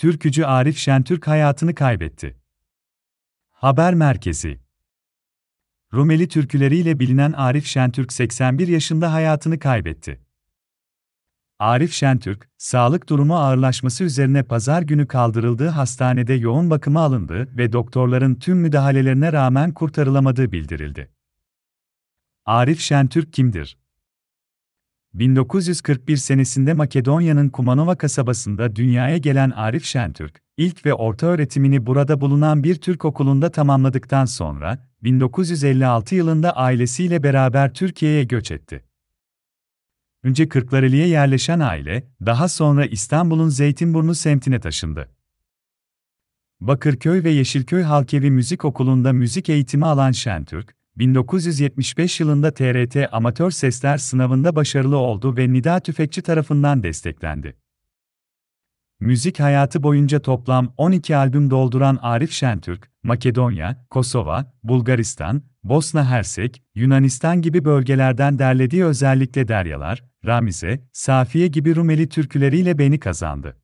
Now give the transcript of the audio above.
Türkücü Arif Şentürk hayatını kaybetti. Haber Merkezi Rumeli türküleriyle bilinen Arif Şentürk 81 yaşında hayatını kaybetti. Arif Şentürk, sağlık durumu ağırlaşması üzerine pazar günü kaldırıldığı hastanede yoğun bakıma alındı ve doktorların tüm müdahalelerine rağmen kurtarılamadığı bildirildi. Arif Şentürk kimdir? 1941 senesinde Makedonya'nın Kumanova kasabasında dünyaya gelen Arif Şentürk, ilk ve orta öğretimini burada bulunan bir Türk okulunda tamamladıktan sonra, 1956 yılında ailesiyle beraber Türkiye'ye göç etti. Önce Kırklareli'ye yerleşen aile, daha sonra İstanbul'un Zeytinburnu semtine taşındı. Bakırköy ve Yeşilköy Halkevi Müzik Okulu'nda müzik eğitimi alan Şentürk, 1975 yılında TRT Amatör Sesler sınavında başarılı oldu ve Nida Tüfekçi tarafından desteklendi. Müzik hayatı boyunca toplam 12 albüm dolduran Arif Şentürk, Makedonya, Kosova, Bulgaristan, Bosna Hersek, Yunanistan gibi bölgelerden derlediği özellikle Deryalar, Ramize, Safiye gibi Rumeli türküleriyle beni kazandı.